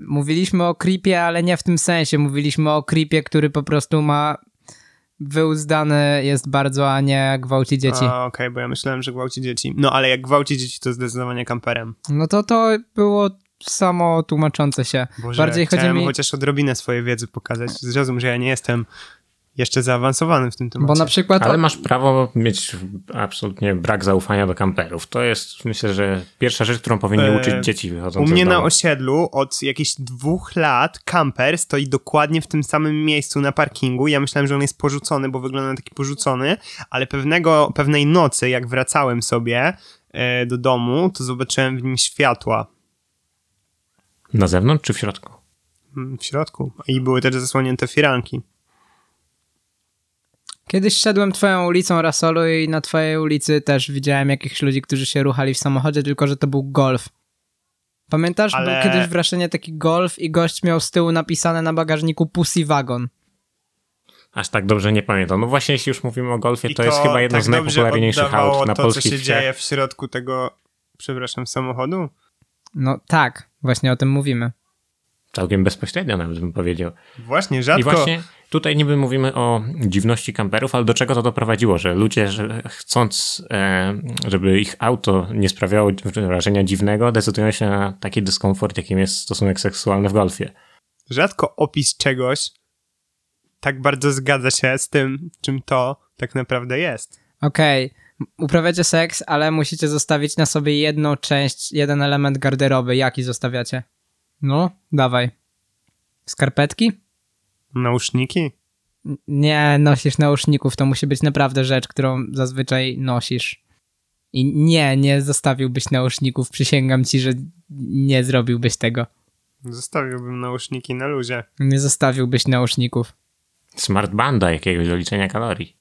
Mówiliśmy o creepie, ale nie w tym sensie. Mówiliśmy o creepie, który po prostu ma wyuzdany jest bardzo, a nie gwałci dzieci. Okej, bo ja myślałem, że gwałci dzieci. No ale jak gwałci dzieci, to zdecydowanie kamperem. No to to było samo tłumaczące się. Boże, Bardziej chodzi mi... chociaż odrobinę swojej wiedzy pokazać. Zrozum, że ja nie jestem jeszcze zaawansowany w tym temacie. Bo na przykład... Ale masz prawo mieć absolutnie brak zaufania do kamperów. To jest, myślę, że pierwsza rzecz, którą powinni E, uczyć dzieci U wychodzące mnie z na osiedlu od jakichś dwóch lat kamper stoi dokładnie w tym samym miejscu na parkingu. Ja myślałem, że on jest porzucony, bo wygląda na taki porzucony, ale pewnego, pewnej nocy, jak wracałem sobie e, do domu, to zobaczyłem w nim światła Na zewnątrz czy w środku? w środku. I były też zasłonięte firanki. Kiedyś szedłem twoją ulicą Rasolu i na twojej ulicy też widziałem jakichś ludzi, którzy się ruchali w samochodzie, tylko że to był golf. Pamiętasz? Ale- Był kiedyś w Raszynie taki golf i gość miał z tyłu napisane na bagażniku Pussy Wagon. Aż tak dobrze nie pamiętam. No właśnie, jeśli już mówimy o golfie, I to, jest chyba jedno tak z najpopularniejszych aut na to, polskich co się wsiach. dzieje w środku tego, przepraszam, samochodu? No tak, właśnie o tym mówimy. Całkiem bezpośrednio nawet bym powiedział. Właśnie, rzadko. I właśnie tutaj niby mówimy o dziwności kamperów, ale do czego to doprowadziło, że ludzie że chcąc, e, żeby ich auto nie sprawiało wrażenia dziwnego, decydują się na taki dyskomfort, jakim jest stosunek seksualny w golfie. rzadko opis czegoś tak bardzo zgadza się z tym, czym to tak naprawdę jest. Okej, uprawiacie seks, ale musicie zostawić na sobie jedną część, jeden element garderoby. Jaki zostawiacie? No, dawaj. Skarpetki? Nauszniki? Nie nosisz nauszników, to musi być naprawdę rzecz, którą zazwyczaj nosisz. I nie, nie zostawiłbyś nauszników, przysięgam ci, że nie zrobiłbyś tego. Zostawiłbym nauszniki na luzie. Nie zostawiłbyś nauszników. Smart banda jakiegoś do liczenia kalorii.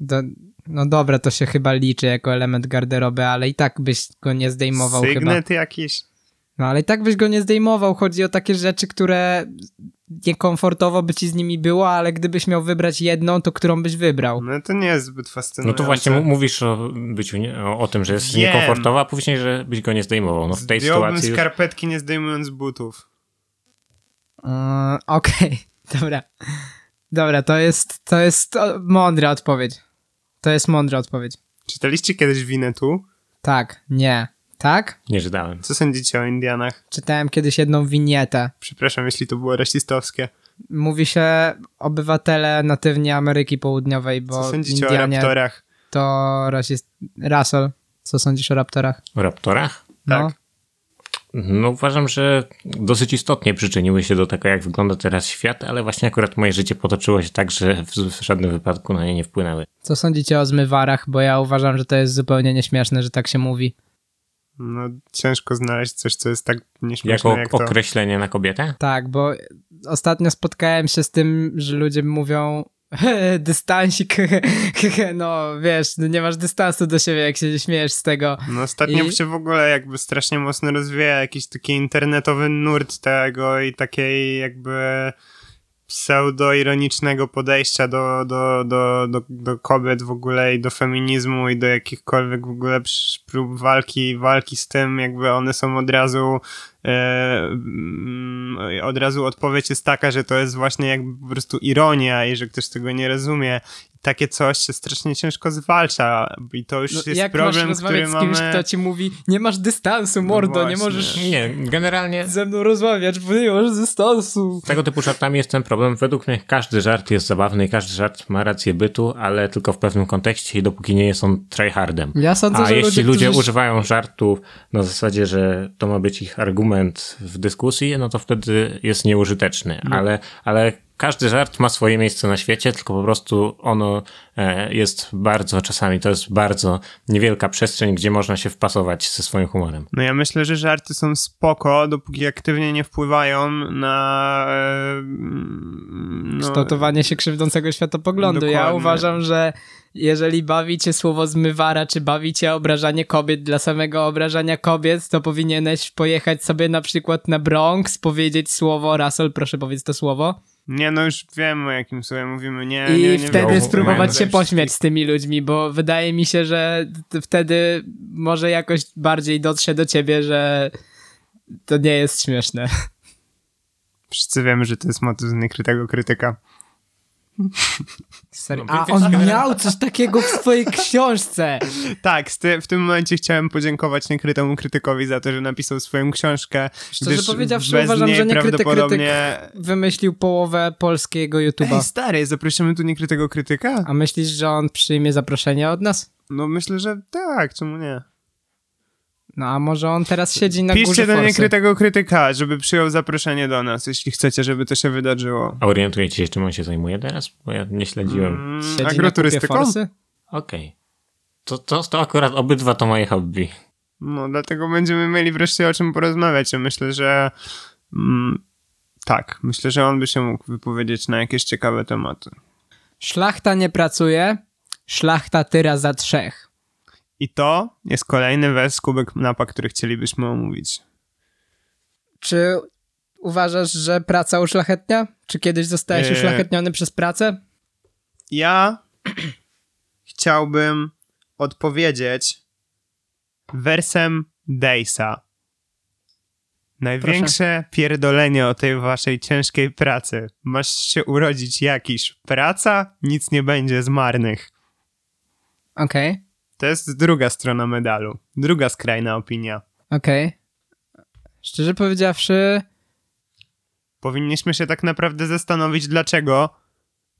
Do, no dobra, to się chyba liczy jako element garderoby, ale i tak byś go nie zdejmował chyba. Sygnet jakiś? No ale i tak byś go nie zdejmował. Chodzi o takie rzeczy, które niekomfortowo by ci z nimi było, ale gdybyś miał wybrać jedną, to którą byś wybrał? No to nie jest zbyt No fascynujące. to właśnie mówisz o byciu, o, o tym, że jest Wiem. niekomfortowa, a później, że byś go nie zdejmował. No w tej Zdjąłbym sytuacji już... skarpetki nie zdejmując butów. Yy, Okej, dobra. Dobra, to jest, to jest mądra odpowiedź. To jest mądra odpowiedź. Czytaliście kiedyś Winetu? Tak, nie. Tak? nie czytałem. Co sądzicie o Indianach? Czytałem kiedyś jedną winietę. Przepraszam, jeśli to było rasistowskie. Mówi się obywatele natywni Ameryki Południowej, Co bo sądzicie o Indianie raptorach? to rasist... Russell, co sądzisz o raptorach? O raptorach? No. Tak. No uważam, że dosyć istotnie przyczyniły się do tego, jak wygląda teraz świat, ale właśnie akurat moje życie potoczyło się tak, że w, w żadnym wypadku na nie nie wpłynęły. Co sądzicie o zmywarach? Bo ja uważam, że to jest zupełnie nieśmieszne, że tak się mówi. No ciężko znaleźć coś, co jest tak nieśmieszne Jako jak to. określenie na kobietę? Tak, bo ostatnio spotkałem się z tym, że ludzie mówią dystansik, no wiesz, no nie masz dystansu do siebie, jak się nie śmiejesz z tego. No ostatnio I- się w ogóle jakby strasznie mocno rozwija jakiś taki internetowy nurt tego i takiej jakby pseudo-ironicznego podejścia do, do, do, do, do kobiet w ogóle i do feminizmu i do jakichkolwiek w ogóle prób walki, walki z tym, jakby one są od razu e, mm, od razu odpowiedź jest taka, że to jest właśnie jakby po prostu ironia i że ktoś tego nie rozumie. Takie coś się strasznie ciężko zwalcza i to już No, jest jak problem, masz który rozmawiać z kimś, mamy... kto ci mówi, nie masz dystansu, mordo, nie właśnie. możesz Nie, generalnie ze mną rozmawiać, bo nie masz dystansu. tego typu żartami jest ten problem. Według mnie każdy żart jest zabawny i każdy żart ma rację bytu, ale tylko w pewnym kontekście i dopóki nie jest on tryhardem. Ja sądzę, A że jeśli ludzie którzy- używają żartów na zasadzie, że to ma być ich argument w dyskusji, no to wtedy jest nieużyteczny. No. Ale, ale każdy żart ma swoje miejsce na świecie, tylko po prostu ono e, jest bardzo, czasami to jest bardzo niewielka przestrzeń, gdzie można się wpasować ze swoim humorem. No ja myślę, że żarty są spoko, dopóki aktywnie nie wpływają na... E, no, kształtowanie się krzywdzącego światopoglądu. Ja Dokładnie. uważam, że jeżeli bawi cię słowo zmywara, czy bawi cię obrażanie kobiet dla samego obrażania kobiet, to powinieneś pojechać sobie na przykład na Bronx, powiedzieć słowo, Russell, proszę powiedz to słowo, Nie, no już wiem o jakim sobie mówimy. Nie, i nie, nie wtedy wiem. spróbować się pośmiać z tymi ludźmi, bo wydaje mi się, że wtedy może jakoś bardziej dotrze do ciebie, że to nie jest śmieszne. Wszyscy wiemy, że to jest motyw z niekrytego krytyka. Serio. No, A on miał coś takiego w swojej książce. Tak, ty, w tym momencie chciałem podziękować niekrytemu krytykowi za to, że napisał swoją książkę. Szczerze powiedziawszy, uważam, że niekryty prawdopodobnie... Wymyślił połowę polskiego Ej, YouTube'a. stary, zaprosimy tu niekrytego krytyka? A myślisz, że on przyjmie zaproszenie od nas? No myślę, że tak, czemu nie? No a może on teraz siedzi na Piszcie górze do Forsy. niekrytego krytyka, żeby przyjął zaproszenie do nas, jeśli chcecie, żeby to się wydarzyło. A orientujecie się, czym on się zajmuje teraz? Bo ja nie śledziłem. Mm, Siedzi agroturystyką? Okej. To, to, to akurat obydwa to moje hobby. No, dlatego będziemy mieli wreszcie o czym porozmawiać. Ja myślę, że mm, tak, myślę, że on by się mógł wypowiedzieć na jakieś ciekawe tematy. Szlachta nie pracuje, szlachta tyra za trzech. I to jest kolejny wers kubek napa, który chcielibyśmy omówić. Czy uważasz, że praca uszlachetnia? Czy kiedyś zostałeś Eee. uszlachetniony przez pracę? Ja chciałbym odpowiedzieć wersem Dejsa. Największe pierdolenie o tej waszej ciężkiej pracy. Masz się urodzić jakiś. Praca? Nic nie będzie z marnych. Okej, To jest druga strona medalu. Druga skrajna opinia. okej. Szczerze powiedziawszy, Powinniśmy się tak naprawdę zastanowić, dlaczego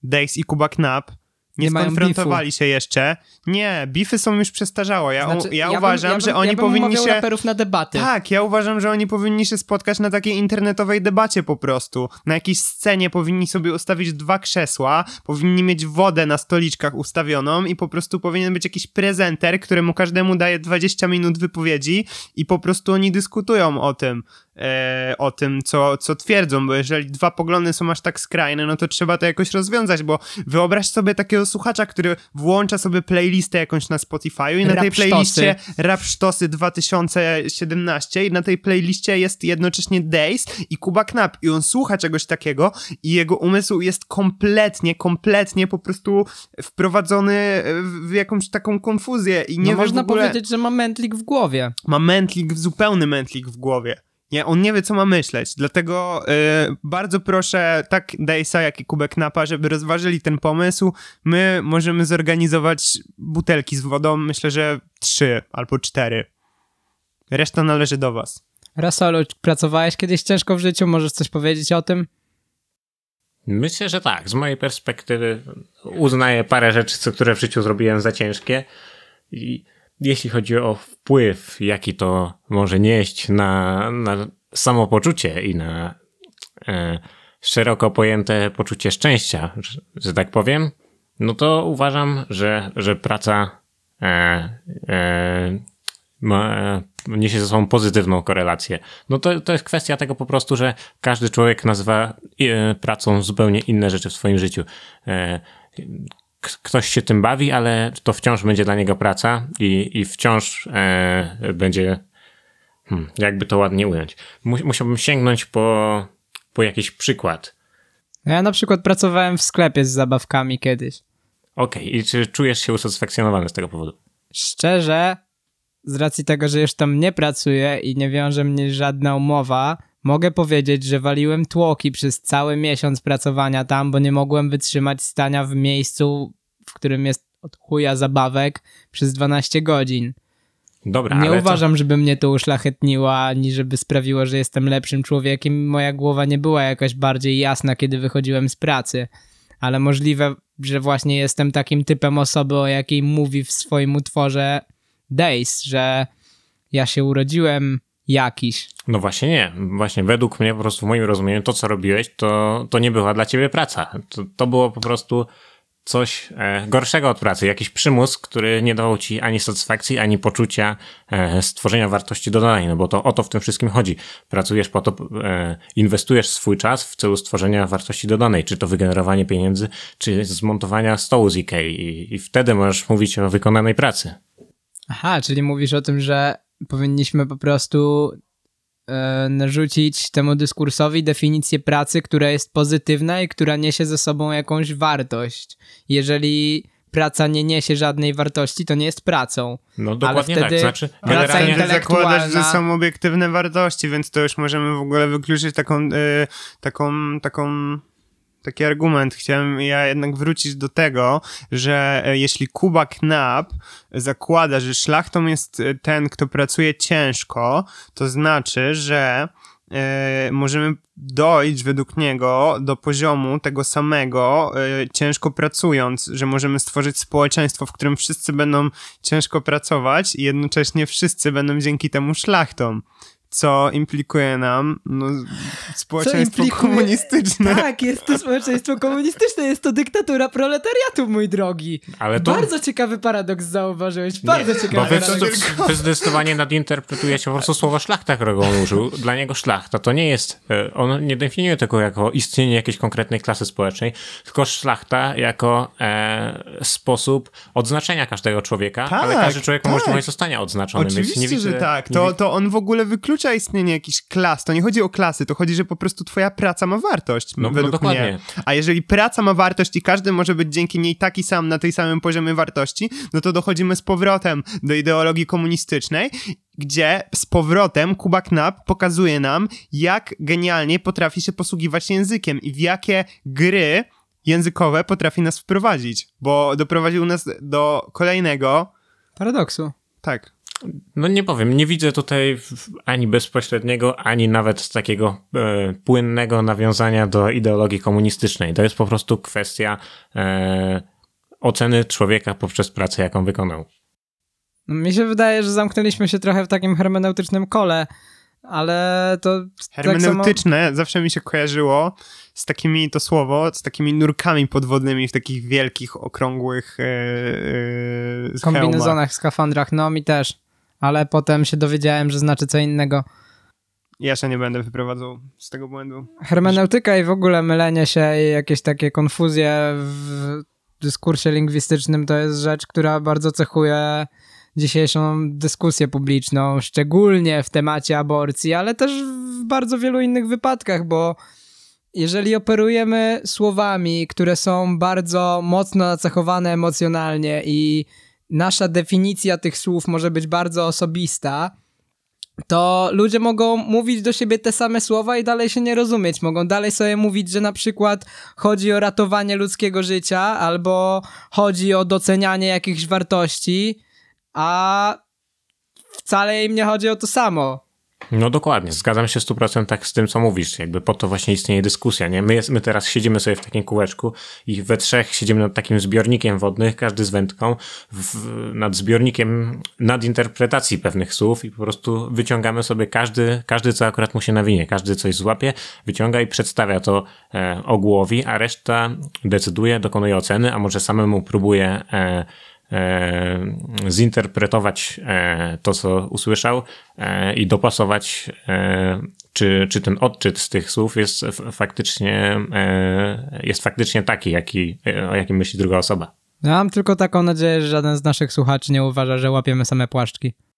Days i Kuba Knap nie, Nie skonfrontowali się jeszcze. Nie, bify są już przestarzałe. Ja, znaczy, ja, bym- uważam, ja bym, że oni ja bym powinni się... raperów na debaty. Tak, ja uważam, że oni powinni się spotkać na takiej internetowej debacie po prostu. Na jakiejś scenie powinni sobie ustawić dwa krzesła, powinni mieć wodę na stoliczkach ustawioną i po prostu powinien być jakiś prezenter, któremu każdemu daje 20 minut wypowiedzi i po prostu oni dyskutują o tym, e, o tym, co, co twierdzą, bo jeżeli dwa poglądy są aż tak skrajne, no to trzeba to jakoś rozwiązać, bo wyobraź sobie takiego słuchacza, który włącza sobie playlistę jakąś na Spotify'u i na tej playliście Rap Sztosy 2017 i na tej playliście jest jednocześnie Days i Kuba Knap i on słucha czegoś takiego i jego umysł jest kompletnie, kompletnie po prostu wprowadzony w jakąś taką konfuzję i nie no można ogóle... powiedzieć, że ma mętlik w głowie. Ma mętlik, zupełny mętlik w głowie. Nie, on nie wie, co ma myśleć, dlatego y, bardzo proszę tak Dejsa, jak i Kubek Knapa, żeby rozważyli ten pomysł. My możemy zorganizować butelki z wodą, myślę, że trzy albo cztery. Reszta należy do was. Rasolu, czy pracowałeś kiedyś ciężko w życiu? Możesz coś powiedzieć o tym? Myślę, że tak. Z mojej perspektywy uznaję parę rzeczy, co, które w życiu zrobiłem za ciężkie. I jeśli chodzi o wpływ, jaki to może nieść na, na samopoczucie i na e, szeroko pojęte poczucie szczęścia, że, że tak powiem, no to uważam, że, że praca e, e, ma, e, niesie ze sobą pozytywną korelację. No to, to jest kwestia tego po prostu, że każdy człowiek nazywa e, pracą zupełnie inne rzeczy w swoim życiu. Ktoś się tym bawi, ale to wciąż będzie dla niego praca i, i wciąż e, będzie, hmm, jakby to ładnie ująć. Mu, musiałbym sięgnąć po, po jakiś przykład. Ja na przykład pracowałem w sklepie z zabawkami kiedyś. Okej, i czy czujesz się usatysfakcjonowany z tego powodu? Szczerze, z racji tego, że już tam nie pracuję i nie wiąże mnie żadna umowa, mogę powiedzieć, że waliłem tłoki przez cały miesiąc pracowania tam, bo nie mogłem wytrzymać stania w miejscu, w którym jest od chuja zabawek przez 12 godzin. Dobra, Nie uważam, żeby mnie to uszlachetniło, ani żeby sprawiło, że jestem lepszym człowiekiem. Moja głowa nie była jakoś bardziej jasna, kiedy wychodziłem z pracy. Ale możliwe, że właśnie jestem takim typem osoby, o jakiej mówi w swoim utworze Days, że ja się urodziłem jakiś. No właśnie nie. Właśnie według mnie, po prostu w moim rozumieniu, to co robiłeś, to, to nie była dla ciebie praca. To, to było po prostu coś e, gorszego od pracy, jakiś przymus, który nie dawał ci ani satysfakcji, ani poczucia e, stworzenia wartości dodanej, no bo to o to w tym wszystkim chodzi. Pracujesz po to, e, inwestujesz swój czas w celu stworzenia wartości dodanej, czy to wygenerowanie pieniędzy, czy zmontowania stołu z Ikei i, i wtedy możesz mówić o wykonanej pracy. Aha, czyli mówisz o tym, że powinniśmy po prostu e, narzucić temu dyskursowi definicję pracy, która jest pozytywna i która niesie ze sobą jakąś wartość. Jeżeli praca nie niesie żadnej wartości, to nie jest pracą. No dokładnie Ale wtedy tak. Znaczy, praca generalnie Ty zakładasz, że intelektualna- są obiektywne wartości, więc to już możemy w ogóle wykluczyć taką, y, taką, taką, taki argument. Chciałem ja jednak wrócić do tego, że e, jeśli Kuba Knap zakłada, że szlachtą jest e, ten, kto pracuje ciężko, to znaczy, że e, możemy dojść według niego do poziomu tego samego e, ciężko pracując, że możemy stworzyć społeczeństwo, w którym wszyscy będą ciężko pracować i jednocześnie wszyscy będą dzięki temu szlachtą. Co implikuje nam no, społeczeństwo implikuje- komunistyczne. Tak, jest to społeczeństwo komunistyczne, jest to dyktatura proletariatu, mój drogi. Ale to- Bardzo ciekawy paradoks zauważyłeś, bardzo Bo ciekawy wy, paradoks. wy zdecydowanie nadinterpretujecie po prostu słowo szlachta, którego on użył. Dla niego szlachta to nie jest, e, on nie definiuje tego jako istnienie jakiejś konkretnej klasy społecznej, tylko szlachta jako e, sposób odznaczenia każdego człowieka, Tak, ale każdy człowiek ma tak. możliwość zostania odznaczonym. więc Oczywiście, nie widzę, że tak. To, to on w ogóle wyklucza istnienie jakichś klas. To nie chodzi o klasy, to chodzi, że po prostu twoja praca ma wartość, No, no według dokładnie. mnie. A jeżeli praca ma wartość i każdy może być dzięki niej taki sam na tej samym poziomie wartości, no to dochodzimy z powrotem do ideologii komunistycznej, gdzie z powrotem Kuba Knap pokazuje nam, jak genialnie potrafi się posługiwać językiem i w jakie gry językowe potrafi nas wprowadzić, bo doprowadził nas do kolejnego, Paradoksu. tak, No nie powiem, nie widzę tutaj ani bezpośredniego, ani nawet takiego e, płynnego nawiązania do ideologii komunistycznej. To jest po prostu kwestia e, oceny człowieka poprzez pracę, jaką wykonał. Mi się wydaje, że zamknęliśmy się trochę w takim hermeneutycznym kole, ale to tak samo... Hermeneutyczne zawsze mi się kojarzyło z takimi, to słowo, z takimi nurkami podwodnymi w takich wielkich, okrągłych yy, yy, kombinezonach, skafandrach, no mi też. Ale potem się dowiedziałem, że znaczy co innego. Ja się nie będę wyprowadzał z tego błędu. Hermeneutyka i w ogóle mylenie się i jakieś takie konfuzje w dyskursie lingwistycznym to jest rzecz, która bardzo cechuje dzisiejszą dyskusję publiczną, szczególnie w temacie aborcji, ale też w bardzo wielu innych wypadkach, bo jeżeli operujemy słowami, które są bardzo mocno nacechowane emocjonalnie i nasza definicja tych słów może być bardzo osobista, to ludzie mogą mówić do siebie te same słowa i dalej się nie rozumieć. Mogą dalej sobie mówić, że na przykład chodzi o ratowanie ludzkiego życia albo chodzi o docenianie jakichś wartości, a wcale im nie chodzi o to samo. No dokładnie, zgadzam się w 100% z tym, co mówisz. Jakby po to właśnie istnieje dyskusja, nie? My, jest, my teraz siedzimy sobie w takim kółeczku i we trzech siedzimy nad takim zbiornikiem wodnym, każdy z wędką, w, nad zbiornikiem nadinterpretacji pewnych słów i po prostu wyciągamy sobie każdy, każdy co akurat mu się nawinie, każdy coś złapie, wyciąga i przedstawia to e, ogółowi, a reszta decyduje, dokonuje oceny, a może samemu próbuje e, zinterpretować e, to, co usłyszał e, i dopasować, e, czy, czy ten odczyt z tych słów jest faktycznie, e, jest faktycznie taki, jaki, e, o jakim myśli druga osoba. Ja mam tylko taką nadzieję, że żaden z naszych słuchaczy nie uważa, że łapiemy same płaszczki.